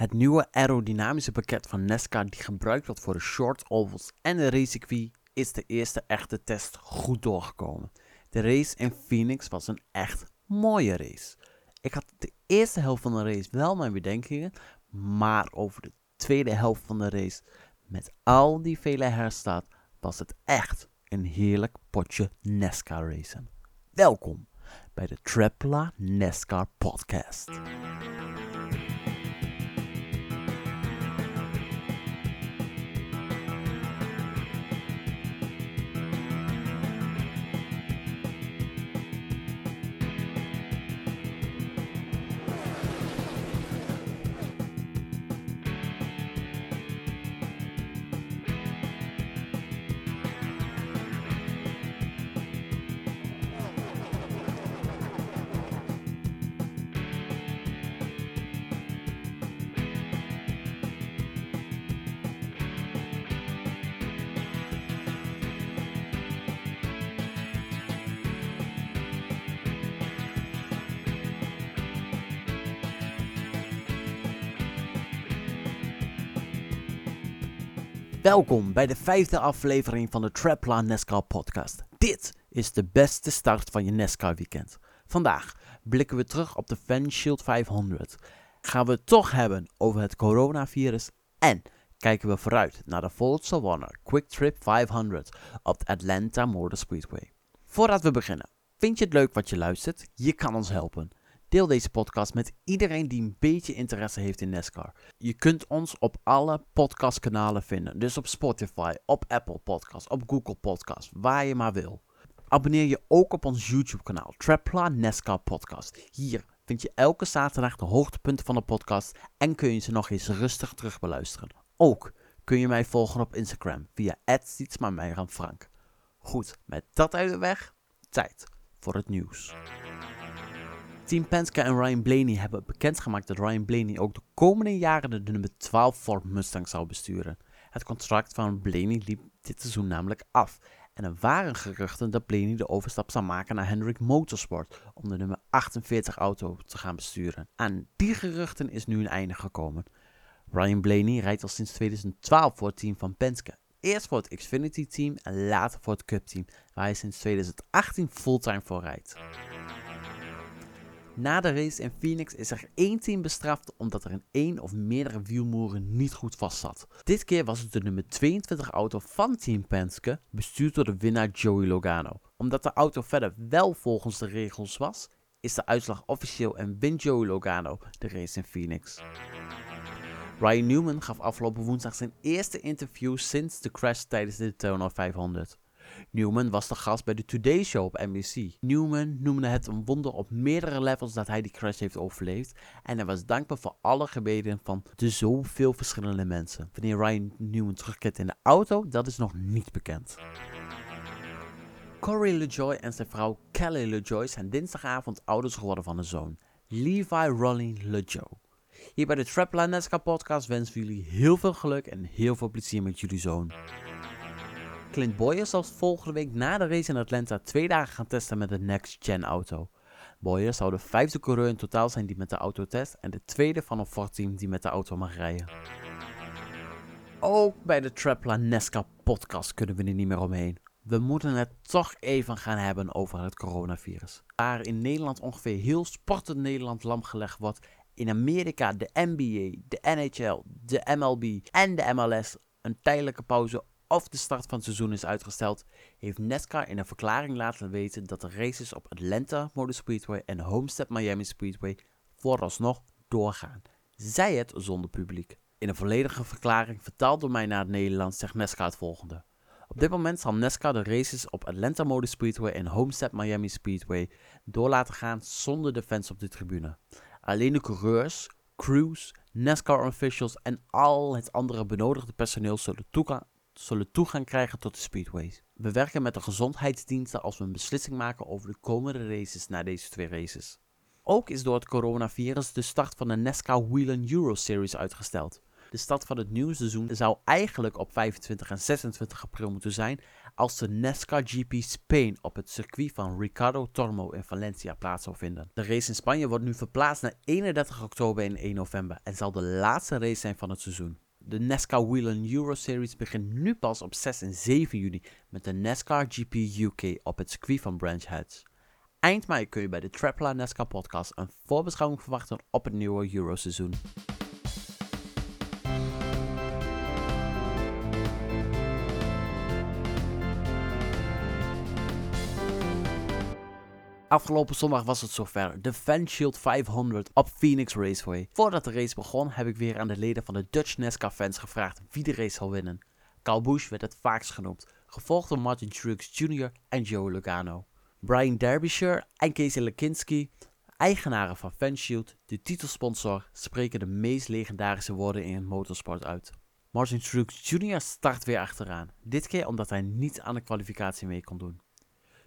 Het nieuwe aerodynamische pakket van Nesca die gebruikt wordt voor de short ovals en de racecircuit is de eerste echte test goed doorgekomen. De race in Phoenix was een echt mooie race. Ik had de eerste helft van de race wel mijn bedenkingen, maar over de tweede helft van de race, met al die vele herstaat, was het echt een heerlijk potje NASCAR racen. Welkom bij de Trapla NASCAR podcast. Welkom bij de vijfde aflevering van de Trapla NASCAR podcast. Dit is de beste start van je NASCAR weekend. Vandaag blikken we terug op de Fan Shield 500. Gaan we het toch hebben over het coronavirus en kijken we vooruit naar de Forza Warner Quick Trip 500 op de Atlanta Motor Speedway. Voordat we beginnen, vind je het leuk wat je luistert? Je kan ons helpen. Deel deze podcast met iedereen die een beetje interesse heeft in NASCAR. Je kunt ons op alle podcastkanalen vinden. Dus op Spotify, op Apple Podcasts, op Google Podcasts, waar je maar wil. Abonneer je ook op ons YouTube kanaal, Trapla NASCAR Podcast. Hier vind je elke zaterdag de hoogtepunten van de podcast en kun je ze nog eens rustig terugbeluisteren. Ook kun je mij volgen op Instagram via Frank. Goed, met dat uit de weg, tijd voor het nieuws. Team Penske en Ryan Blaney hebben bekendgemaakt dat Ryan Blaney ook de komende jaren de nummer 12 Ford Mustang zou besturen. Het contract van Blaney liep dit seizoen namelijk af. En er waren geruchten dat Blaney de overstap zou maken naar Hendrick Motorsport om de nummer 48 auto te gaan besturen. Aan die geruchten is nu een einde gekomen. Ryan Blaney rijdt al sinds 2012 voor het team van Penske. Eerst voor het Xfinity team en later voor het Cup team, waar hij sinds 2018 fulltime voor rijdt. Na de race in Phoenix is er één team bestraft omdat er in één of meerdere wielmoeren niet goed vast zat. Dit keer was het de nummer 22 auto van Team Penske, bestuurd door de winnaar Joey Logano. Omdat de auto verder wel volgens de regels was, is de uitslag officieel en wint Joey Logano de race in Phoenix. Ryan Newman gaf afgelopen woensdag zijn eerste interview sinds de crash tijdens de Daytona 500. Newman was de gast bij de Today Show op NBC. Newman noemde het een wonder op meerdere levels dat hij die crash heeft overleefd. En hij was dankbaar voor alle gebeden van de zoveel verschillende mensen. Wanneer Ryan Newman terugkeert in de auto, dat is nog niet bekend. Corey LeJoy en zijn vrouw Kelly LeJoy zijn dinsdagavond ouders geworden van een zoon, Levi Rolling LeJoy. Hier bij de Trapline NASCAR podcast wensen we jullie heel veel geluk en heel veel plezier met jullie zoon. Clint Boyer zal volgende week na de race in Atlanta twee dagen gaan testen met de Next Gen auto. Boyer zou de vijfde coureur in totaal zijn die met de auto test en de tweede van een Ford team die met de auto mag rijden. Ook bij de Trapla Nesca podcast kunnen we er niet meer omheen. We moeten het toch even gaan hebben over het coronavirus. Waar in Nederland ongeveer heel sportend Nederland lamgelegd wordt, in Amerika de NBA, de NHL, de MLB en de MLS een tijdelijke pauze of de start van het seizoen is uitgesteld, heeft NASCAR in een verklaring laten weten dat de races op Atlanta Motor Speedway en Homestead Miami Speedway vooralsnog doorgaan. Zij het zonder publiek. In een volledige verklaring vertaald door mij naar het Nederlands zegt NASCAR het volgende. Op dit moment zal NASCAR de races op Atlanta Motor Speedway en Homestead Miami Speedway door laten gaan zonder de fans op de tribune. Alleen de coureurs, crews, NASCAR officials en al het andere benodigde personeel zullen toegang zullen toegang krijgen tot de speedways. We werken met de gezondheidsdiensten als we een beslissing maken over de komende races na deze twee races. Ook is door het coronavirus de start van de NASCAR Whelen Euro Series uitgesteld. De start van het nieuwe seizoen zou eigenlijk op 25 en 26 april moeten zijn, als de NASCAR GP Spain op het circuit van Ricardo Tormo in Valencia plaats zal vinden. De race in Spanje wordt nu verplaatst naar 31 oktober en 1 november en zal de laatste race zijn van het seizoen. De NASCAR Whelen Euro Series begint nu pas op 6 en 7 juni met de NASCAR GP UK op het circuit van Branch Heads. Eind mei kun je bij de Trapla NASCAR podcast een voorbeschouwing verwachten op het nieuwe Euroseizoen. Afgelopen zondag was het zover. De Fanshield 500 op Phoenix Raceway. Voordat de race begon heb ik weer aan de leden van de Dutch NASCAR fans gevraagd wie de race zal winnen. Kyle Busch werd het vaakst genoemd, gevolgd door Martin Truex Jr. en Joe Logano. Brian Derbyshire en Casey Lekinski, eigenaren van Fanshield, de titelsponsor, spreken de meest legendarische woorden in het motorsport uit. Martin Truex Jr. start weer achteraan, dit keer omdat hij niet aan de kwalificatie mee kon doen.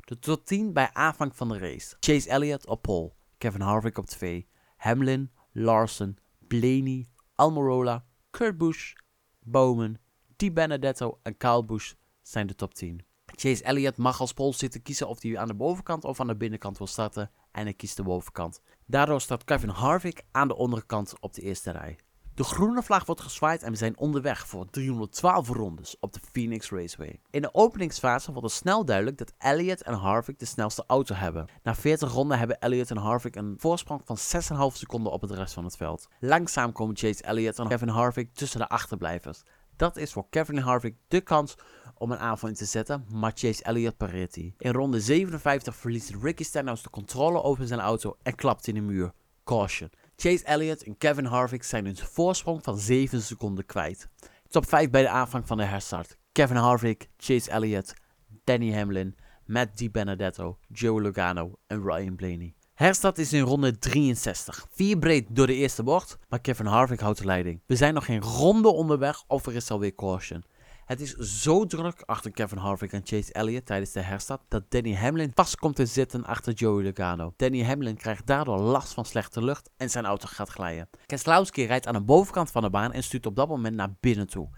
De top 10 bij aanvang van de race. Chase Elliott op pole, Kevin Harvick op 2, Hamlin, Larson, Blaney, Almirola, Kurt Busch, Bowman, Di Benedetto en Kyle Busch zijn de top 10. Chase Elliott mag als pole zitten kiezen of hij aan de bovenkant of aan de binnenkant wil starten en hij kiest de bovenkant. Daardoor staat Kevin Harvick aan de onderkant op de eerste rij. De groene vlag wordt gezwaaid en we zijn onderweg voor 312 rondes op de Phoenix Raceway. In de openingsfase wordt het snel duidelijk dat Elliott en Harvick de snelste auto hebben. Na 40 ronden hebben Elliott en Harvick een voorsprong van 6,5 seconden op het rest van het veld. Langzaam komen Chase Elliott en Kevin Harvick tussen de achterblijvers. Dat is voor Kevin Harvick de kans om een aanval in te zetten, maar Chase Elliott pareert die. In ronde 57 verliest Ricky Stenhouse de controle over zijn auto en klapt in de muur. Caution. Chase Elliott en Kevin Harvick zijn een voorsprong van 7 seconden kwijt. Top 5 bij de aanvang van de herstart. Kevin Harvick, Chase Elliott, Danny Hamlin, Matt DiBenedetto, Joe Logano en Ryan Blaney. Herstart is in ronde 63. Vier breed door de eerste bocht, maar Kevin Harvick houdt de leiding. We zijn nog geen ronde onderweg of er is alweer caution. Het is zo druk achter Kevin Harvick en Chase Elliott tijdens de herstart dat Danny Hamlin vast komt te zitten achter Joey Logano. Danny Hamlin krijgt daardoor last van slechte lucht en zijn auto gaat glijden. Keselowski rijdt aan de bovenkant van de baan en stuurt op dat moment naar binnen toe.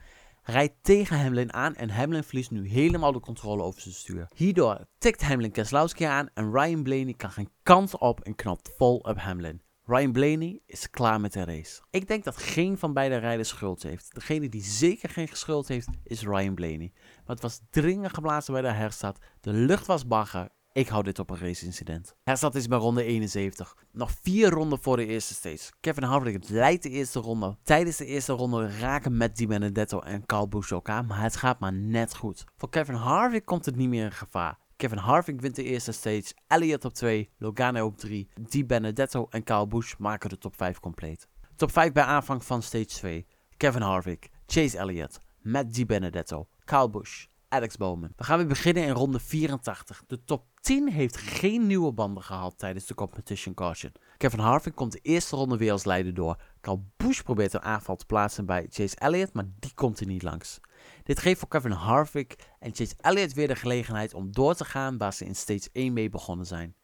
Rijdt tegen Hamlin aan en Hamlin verliest nu helemaal de controle over zijn stuur. Hierdoor tikt Hamlin Keselowski aan en Ryan Blaney kan geen kant op en knapt vol op Hamlin. Ryan Blaney is klaar met de race. Ik denk dat geen van beide rijders schuld heeft. Degene die zeker geen schuld heeft is Ryan Blaney. Maar het was dringend geblazen bij de herstart. De lucht was bagger. Ik hou dit op een race-incident. Herstart is bij ronde 71. Nog vier ronden voor de eerste stage. Kevin Harvick leidt de eerste ronde. Tijdens de eerste ronde raken Matt Di Benedetto en Carl Busch elkaar, maar het gaat maar net goed. Voor Kevin Harvick komt het niet meer in gevaar. Kevin Harvick wint de eerste stage, Elliott op 2, Logano op 3, Di Benedetto en Kyle Busch maken de top 5 compleet. Top 5 bij aanvang van stage 2. Kevin Harvick, Chase Elliott, Matt Di Benedetto, Kyle Busch, Alex Bowman. We gaan weer beginnen in ronde 84. De top 10 heeft geen nieuwe banden gehad tijdens de competition caution. Kevin Harvick komt de eerste ronde weer als leider door. Kyle Busch probeert een aanval te plaatsen bij Chase Elliott, maar die komt er niet langs. Dit geeft voor Kevin Harvick en Chase Elliott weer de gelegenheid om door te gaan waar ze in stage 1 mee begonnen zijn.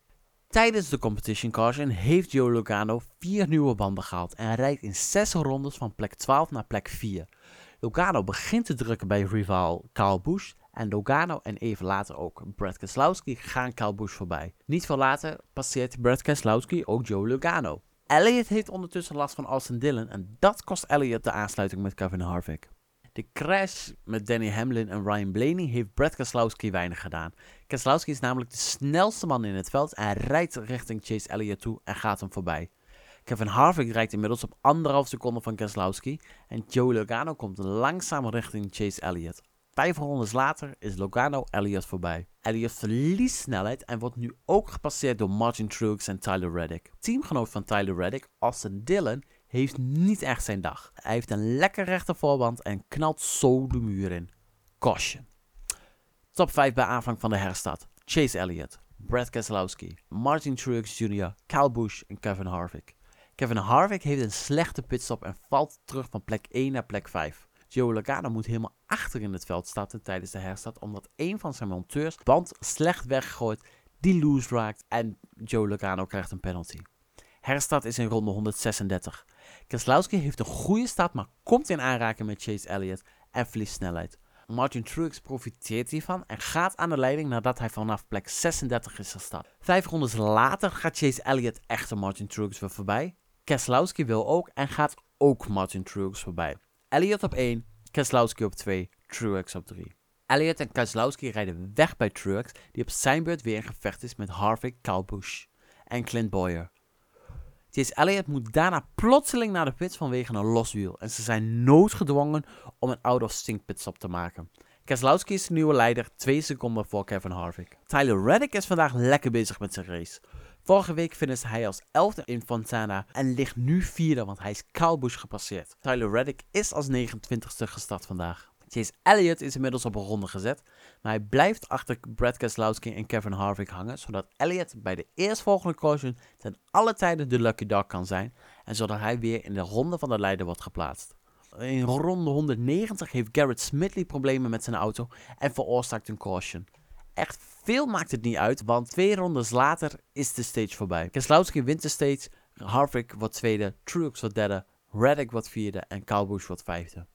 Tijdens de competition caution heeft Joe Logano vier nieuwe banden gehaald en rijdt in 6 rondes van plek 12 naar plek 4. Logano begint te drukken bij rival Kyle Busch en Logano en even later ook Brad Keselowski gaan Kyle Busch voorbij. Niet veel later passeert Brad Keselowski ook Joe Logano. Elliott heeft ondertussen last van Austin Dillon en dat kost Elliott de aansluiting met Kevin Harvick. De crash met Danny Hamlin en Ryan Blaney heeft Brad Keselowski weinig gedaan. Keselowski is namelijk de snelste man in het veld en rijdt richting Chase Elliott toe en gaat hem voorbij. Kevin Harvick rijdt inmiddels op anderhalf seconde van Keselowski en Joe Logano komt langzaam richting Chase Elliott. Vijf rondes later is Logano Elliott voorbij. Elliott verliest snelheid en wordt nu ook gepasseerd door Martin Truex en Tyler Reddick. Teamgenoot van Tyler Reddick, Austin Dillon, heeft niet echt zijn dag. Hij heeft een lekker rechte voorband en knalt zo de muur in. Caution. Top 5 bij aanvang van de herstart. Chase Elliott, Brad Keselowski, Martin Truex Jr., Kyle Busch en Kevin Harvick. Kevin Harvick heeft een slechte pitstop en valt terug van plek 1 naar plek 5. Joe Logano moet helemaal achter in het veld starten tijdens de herstart omdat een van zijn monteurs band slecht weggegooid, die loose raakt en Joe Logano krijgt een penalty. Herstart is in ronde 136. Keselowski heeft een goede start, maar komt in aanraking met Chase Elliott en verliest snelheid. Martin Truex profiteert hiervan en gaat aan de leiding nadat hij vanaf plek 36 is gestart. Vijf rondes later gaat Chase Elliott echter Martin Truex weer voorbij. Keselowski wil ook en gaat ook Martin Truex voorbij. Elliott op 1, Keselowski op 2, Truex op 3. Elliott en Keselowski rijden weg bij Truex, die op zijn beurt weer in gevecht is met Harvick, Kyle en Clint Boyer. Chase Elliott moet daarna plotseling naar de pits vanwege een los wiel en ze zijn noodgedwongen om een out-of-sync pitstop te maken. Keselowski is de nieuwe leider, 2 seconden voor Kevin Harvick. Tyler Reddick is vandaag lekker bezig met zijn race. Vorige week finishte hij als 11e in Fontana en ligt nu vierde, want hij is Kyle gepasseerd. Tyler Reddick is als 29ste gestart vandaag. Chase Elliott is inmiddels op een ronde gezet, maar hij blijft achter Brad Keselowski en Kevin Harvick hangen, zodat Elliott bij de eerstvolgende caution ten alle tijden de lucky dog kan zijn en zodat hij weer in de ronde van de leider wordt geplaatst. In ronde 190 heeft Garrett Smithley problemen met zijn auto en veroorzaakt een caution. Echt veel maakt het niet uit, want twee rondes later is de stage voorbij. Keselowski wint de stage, Harvick wordt tweede, Truex wordt derde, Reddick wordt vierde en Kyle Busch wordt vijfde.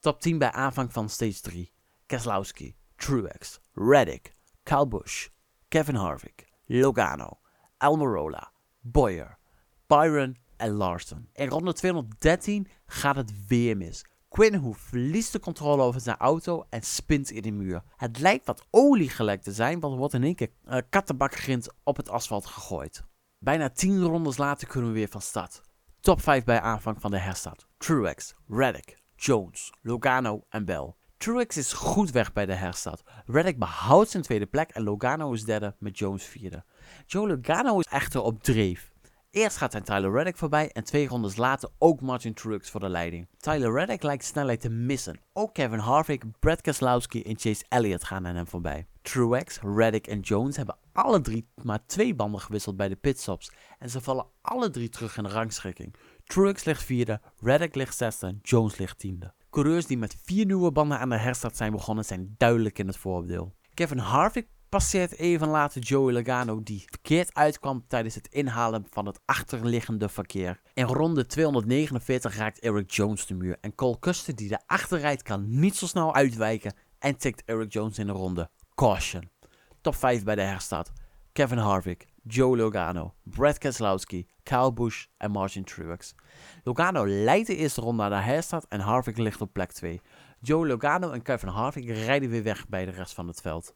Top 10 bij aanvang van stage 3. Keselowski, Truex, Reddick, Kyle Busch, Kevin Harvick, Logano, Almirola, Boyer, Byron en Larson. In ronde 213 gaat het weer mis. Quinn verliest de controle over zijn auto en spint in de muur. Het lijkt wat olie gelekt te zijn, want er wordt in één keer uh, kattenbakgrind op het asfalt gegooid. Bijna 10 rondes later kunnen we weer van start. Top 5 bij aanvang van de herstart. Truex, Reddick, Jones, Logano en Bell. Truex is goed weg bij de herstart. Reddick behoudt zijn tweede plek en Logano is derde met Jones vierde. Joe Logano is echter op dreef. Eerst gaat hij Tyler Reddick voorbij en twee rondes later ook Martin Truex voor de leiding. Tyler Reddick lijkt snelheid te missen. Ook Kevin Harvick, Brad Keselowski en Chase Elliott gaan aan hem voorbij. Truex, Reddick en Jones hebben alle drie maar twee banden gewisseld bij de pitstops en ze vallen alle drie terug in de rangschikking. Truex ligt vierde, Reddick ligt zesde, Jones ligt tiende. Coureurs die met vier nieuwe banden aan de herstart zijn begonnen zijn duidelijk in het voordeel. Kevin Harvick passeert even later Joey Logano die verkeerd uitkwam tijdens het inhalen van het achterliggende verkeer. In ronde 249 raakt Eric Jones de muur en Cole Custer die de achterrijdt kan niet zo snel uitwijken en tikt Eric Jones in de ronde. Caution. Top 5 bij de herstart. Kevin Harvick, Joe Logano, Brad Keselowski, Kyle Busch en Martin Truex. Logano leidt de eerste ronde naar de herstart en Harvick ligt op plek 2. Joe Logano en Kevin Harvick rijden weer weg bij de rest van het veld.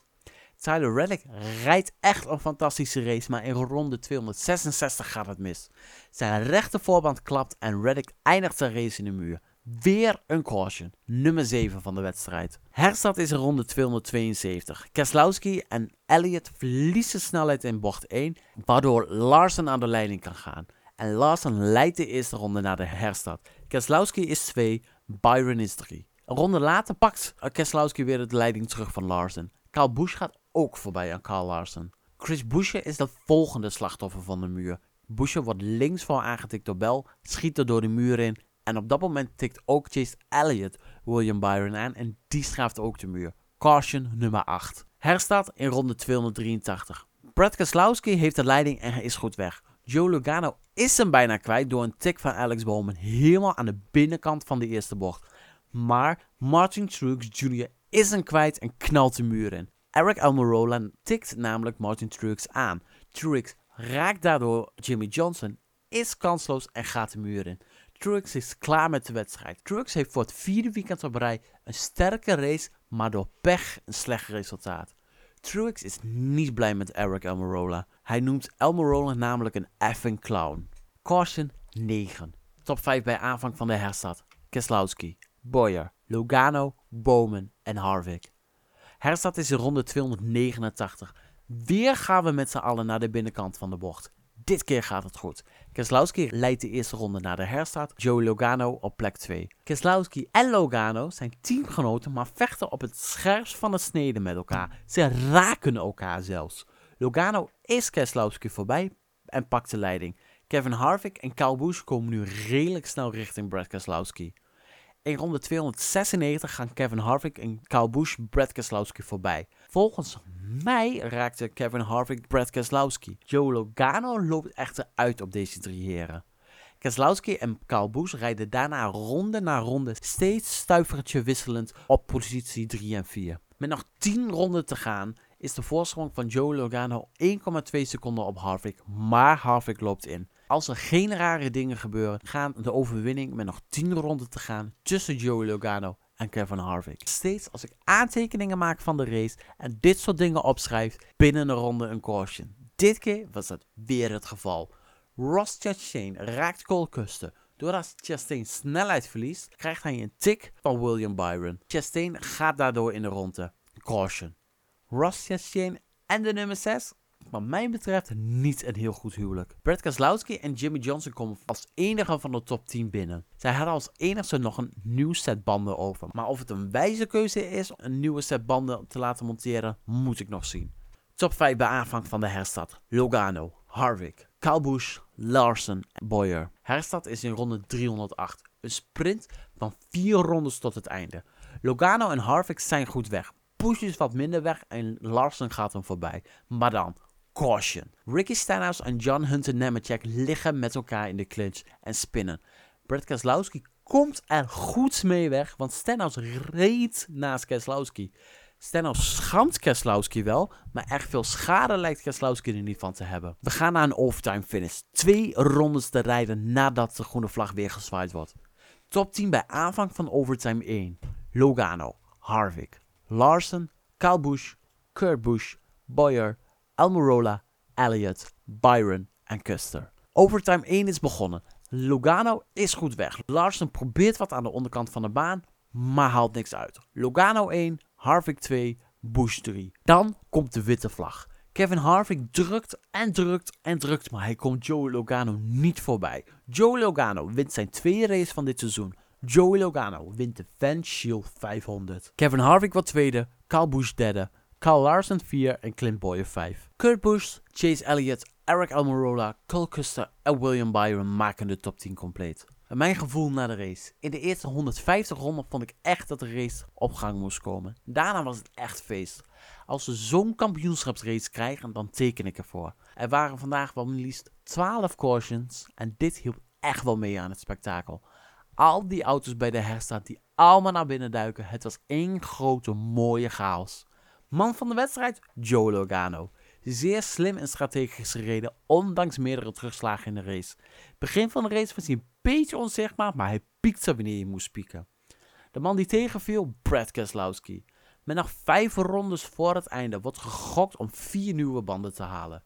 Tyler Reddick rijdt echt een fantastische race, maar in ronde 266 gaat het mis. Zijn rechter voorband klapt en Reddick eindigt zijn race in de muur. Weer een caution, nummer 7 van de wedstrijd. Herstart is ronde 272. Keselowski en Elliott verliezen snelheid in bocht 1, waardoor Larsen aan de leiding kan gaan. En Larsen leidt de eerste ronde naar de herstart. Keselowski is 2, Byron is 3. Een ronde later pakt Keselowski weer de leiding terug van Larsen. Kyle Busch gaat ook voorbij aan Carl Larsen. Chris Buescher is de volgende slachtoffer van de muur. Buescher wordt links voor aangetikt door Bell, schiet er door de muur in en op dat moment tikt ook Chase Elliott William Byron aan en die straaft ook de muur. Caution nummer 8. Herstart in ronde 283. Brad Keselowski heeft de leiding en hij is goed weg. Joe Logano is hem bijna kwijt door een tik van Alex Bowman helemaal aan de binnenkant van de eerste bocht. Maar Martin Truex Jr. is hem kwijt en knalt de muur in. Eric Almirola tikt namelijk Martin Truex aan. Truex raakt daardoor Jimmy Johnson, is kansloos en gaat de muur in. Truex is klaar met de wedstrijd. Truex heeft voor het vierde weekend op rij een sterke race, maar door pech een slecht resultaat. Truex is niet blij met Eric Almirola. Hij noemt Almirola namelijk een effing clown. Caution 9. Top 5 bij aanvang van de herstart. Keselowski, Boyer, Logano, Bowman en Harvick. Herstart is in ronde 289. Weer gaan we met z'n allen naar de binnenkant van de bocht. Dit keer gaat het goed. Keselowski leidt de eerste ronde naar de herstart. Joey Logano op plek 2. Keselowski en Logano zijn teamgenoten, maar vechten op het scherpst van de snede met elkaar. Ze raken elkaar zelfs. Logano is Keselowski voorbij en pakt de leiding. Kevin Harvick en Kyle Busch komen nu redelijk snel richting Brad Keselowski. In ronde 296 gaan Kevin Harvick en Kyle Busch Brad Keselowski voorbij. Volgens mij raakte Kevin Harvick Brad Keselowski. Joe Logano loopt echter uit op deze drie heren. Keselowski en Kyle Busch rijden daarna ronde na ronde steeds stuivertje wisselend op positie 3 en 4. Met nog 10 ronden te gaan is de voorsprong van Joe Logano 1,2 seconden op Harvick, maar Harvick loopt in. Als er geen rare dingen gebeuren, gaan de overwinning met nog 10 ronden te gaan tussen Joe Logano en Kevin Harvick. Steeds als ik aantekeningen maak van de race en dit soort dingen opschrijf, binnen een ronde een caution. Dit keer was dat weer het geval. Ross Chastain raakt Cole Custer. Doordat Chastain snelheid verliest, krijgt hij een tik van William Byron. Chastain gaat daardoor in de ronde. Caution. Ross Chastain en de nummer 6 wat mij betreft niet een heel goed huwelijk. Brad Keselowski en Jimmy Johnson komen als enige van de top 10 binnen. Zij hadden als enigste nog een nieuw set banden over. Maar of het een wijze keuze is om een nieuwe set banden te laten monteren, moet ik nog zien. Top 5 bij aanvang van de herstad. Logano, Harvick, Kyle Busch, Larsen en Boyer. Herstad is in ronde 308. Een sprint van 4 rondes tot het einde. Logano en Harvick zijn goed weg. Busch is wat minder weg en Larsen gaat hem voorbij. Maar dan, caution. Ricky Stenhouse en John Hunter Nemechek liggen met elkaar in de clinch en spinnen. Brad Keselowski komt er goed mee weg, want Stenhouse reed naast Keselowski. Stenhouse schamt Keselowski wel, maar echt veel schade lijkt Keselowski er niet van te hebben. We gaan naar een overtime finish. Twee rondes te rijden nadat de groene vlag weer gezwaaid wordt. Top 10 bij aanvang van overtime 1. Logano, Harvick, Larsen, Kyle Kurt Busch, Boyer, Almirola, Elliott, Byron en Custer. Overtime 1 is begonnen. Logano is goed weg. Larsen probeert wat aan de onderkant van de baan, maar haalt niks uit. Logano 1, Harvick 2, Bush 3. Dan komt de witte vlag. Kevin Harvick drukt en drukt en drukt, maar hij komt Joey Logano niet voorbij. Joey Logano wint zijn tweede race van dit seizoen. Joey Logano wint de Van Shield 500. Kevin Harvick wordt tweede, Kyle Busch derde, Kyle Larson 4 en Clint Boyer 5. Kurt Busch, Chase Elliott, Eric Almirola, Cole Custer en William Byron maken de top 10 compleet. Mijn gevoel na de race. In de eerste 150 ronden vond ik echt dat de race op gang moest komen. Daarna was het echt feest. Als we zo'n kampioenschapsrace krijgen, dan teken ik ervoor. Er waren vandaag wel liefst 12 cautions en dit hielp echt wel mee aan het spektakel. Al die auto's bij de herstart die allemaal naar binnen duiken, het was één grote mooie chaos. Man van de wedstrijd, Joe Logano. Zeer slim en strategisch gereden, ondanks meerdere terugslagen in de race. Begin van de race was hij een beetje onzichtbaar, maar hij piekte wanneer je moest pieken. De man die tegenviel, Brad Keselowski. Met nog vijf rondes voor het einde wordt gegokt om vier nieuwe banden te halen.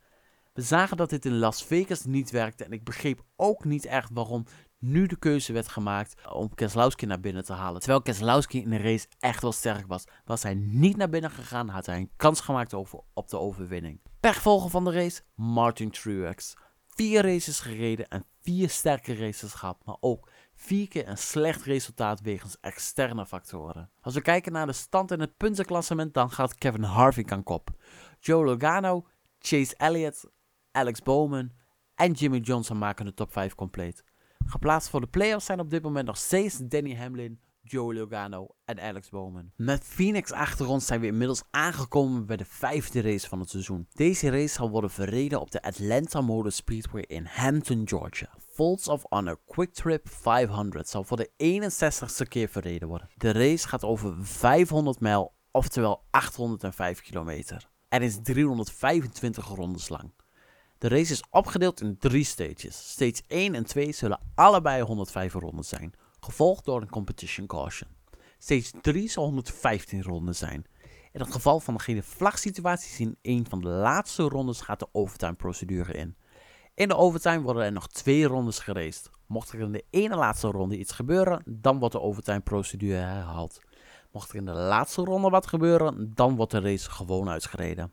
We zagen dat dit in Las Vegas niet werkte en ik begreep ook niet echt waarom nu de keuze werd gemaakt om Keselowski naar binnen te halen. Terwijl Keselowski in de race echt wel sterk was, was hij niet naar binnen gegaan, had hij een kans gemaakt op de overwinning. Pechvolger van de race, Martin Truex. Vier races gereden en vier sterke races gehad, maar ook vier keer een slecht resultaat wegens externe factoren. Als we kijken naar de stand in het puntenklassement, dan gaat Kevin Harvick aan kop. Joe Logano, Chase Elliott, Alex Bowman en Jimmy Johnson maken de top 5 compleet. Geplaatst voor de playoffs zijn op dit moment nog steeds Danny Hamlin, Joe Logano en Alex Bowman. Met Phoenix achter ons zijn we inmiddels aangekomen bij de vijfde race van het seizoen. Deze race zal worden verreden op de Atlanta Motor Speedway in Hampton, Georgia. Folds of Honor Quick Trip 500 zal voor de 61ste keer verreden worden. De race gaat over 500 mijl, oftewel 805 kilometer. Er is 325 rondes lang. De race is opgedeeld in drie stages. Stage 1 en 2 zullen allebei 105 ronden zijn, gevolgd door een competition caution. Stage 3 zal 115 ronden zijn. In het geval van geen vlagsituaties in een van de laatste rondes gaat de overtime procedure in. In de overtime worden er nog twee rondes geraced. Mocht er in de ene laatste ronde iets gebeuren, dan wordt de overtime procedure herhaald. Mocht er in de laatste ronde wat gebeuren, dan wordt de race gewoon uitgereden.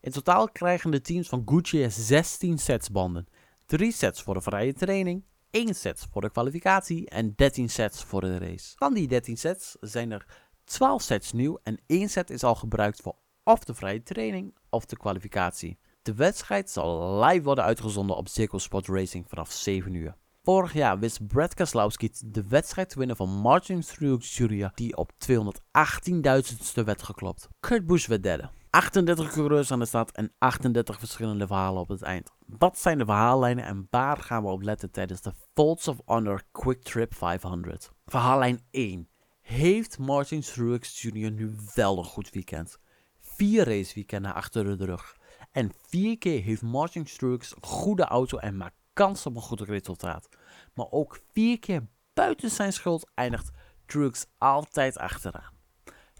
In totaal krijgen de teams van Gucci 16 sets banden. 3 sets voor de vrije training, 1 set voor de kwalificatie en 13 sets voor de race. Van die 13 sets zijn er 12 sets nieuw en 1 set is al gebruikt voor of de vrije training of de kwalificatie. De wedstrijd zal live worden uitgezonden op Zirco Sport Racing vanaf 7 uur. Vorig jaar wist Brad Keselowski de wedstrijd te winnen van Martin Truex Jr. die op 218.000ste werd geklopt. Kurt Busch werd derde. 38 coureurs aan de start en 38 verschillende verhalen op het eind. Wat zijn de verhaallijnen en waar gaan we op letten tijdens de Folds of Honor Quick Trip 500? Verhaallijn 1. Heeft Martin Truex Jr. nu wel een goed weekend? Vier raceweekenden achter de rug. En vier keer heeft Martin Truex goede auto en maakt kans op een goed resultaat. Maar ook vier keer buiten zijn schuld eindigt Truex altijd achteraan.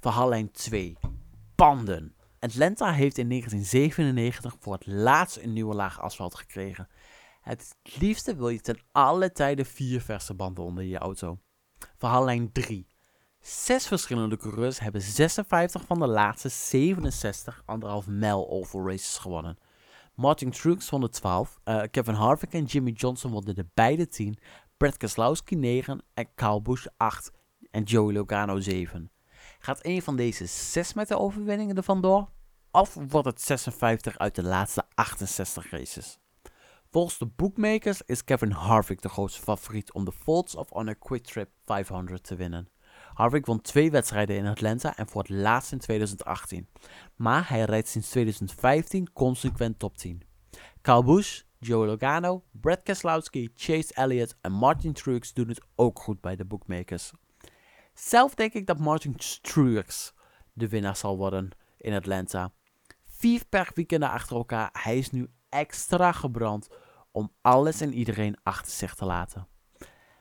Verhaallijn 2. Panden. Atlanta heeft in 1997 voor het laatst een nieuwe laag asfalt gekregen. Het liefste wil je ten alle tijde vier verse banden onder je auto. Verhaallijn 3. Zes verschillende coureurs hebben 56 van de laatste 67 anderhalf mijl oval races gewonnen. Martin Truex won de 12, uh, Kevin Harvick en Jimmy Johnson wonnen de beide 10, Brad Keselowski 9 en Kyle Busch 8 en Joey Logano 7. Gaat een van deze 6 met de overwinningen er vandoor? Of wordt het 56 uit de laatste 68 races? Volgens de bookmakers is Kevin Harvick de grootste favoriet om de Folds of Honor Quick Trip 500 te winnen. Harvick won twee wedstrijden in Atlanta en voor het laatst in 2018. Maar hij rijdt sinds 2015 consequent top 10. Kyle Busch, Joey Logano, Brad Keselowski, Chase Elliott en Martin Truex doen het ook goed bij de bookmakers. Zelf denk ik dat Martin Truex de winnaar zal worden in Atlanta. Vier per weekend achter elkaar. Hij is nu extra gebrand om alles en iedereen achter zich te laten.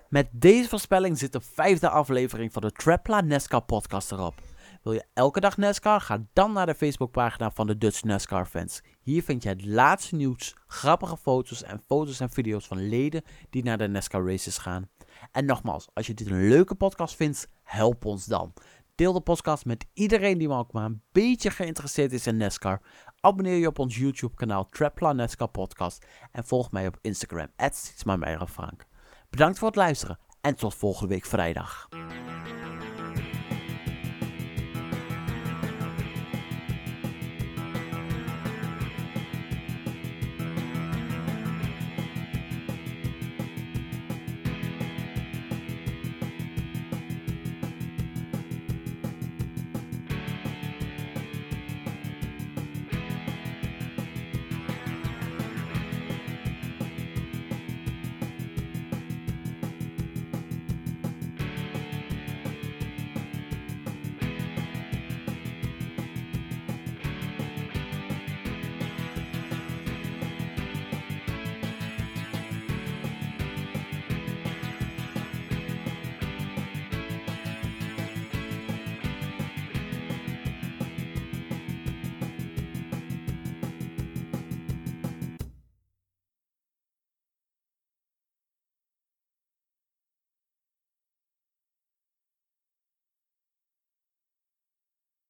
Met deze voorspelling zit de vijfde aflevering van de Trapla NASCAR podcast erop. Wil je elke dag NASCAR? Ga dan naar de Facebookpagina van de Dutch NASCAR fans. Hier vind je het laatste nieuws, grappige foto's en foto's en video's van leden die naar de NASCAR races gaan. En nogmaals, als je dit een leuke podcast vindt, help ons dan. Deel de podcast met iedereen die ook maar een beetje geïnteresseerd is in NASCAR. Abonneer je op ons YouTube kanaal Trapla NASCAR podcast en volg mij op Instagram, Frank. Bedankt voor het luisteren en tot volgende week vrijdag.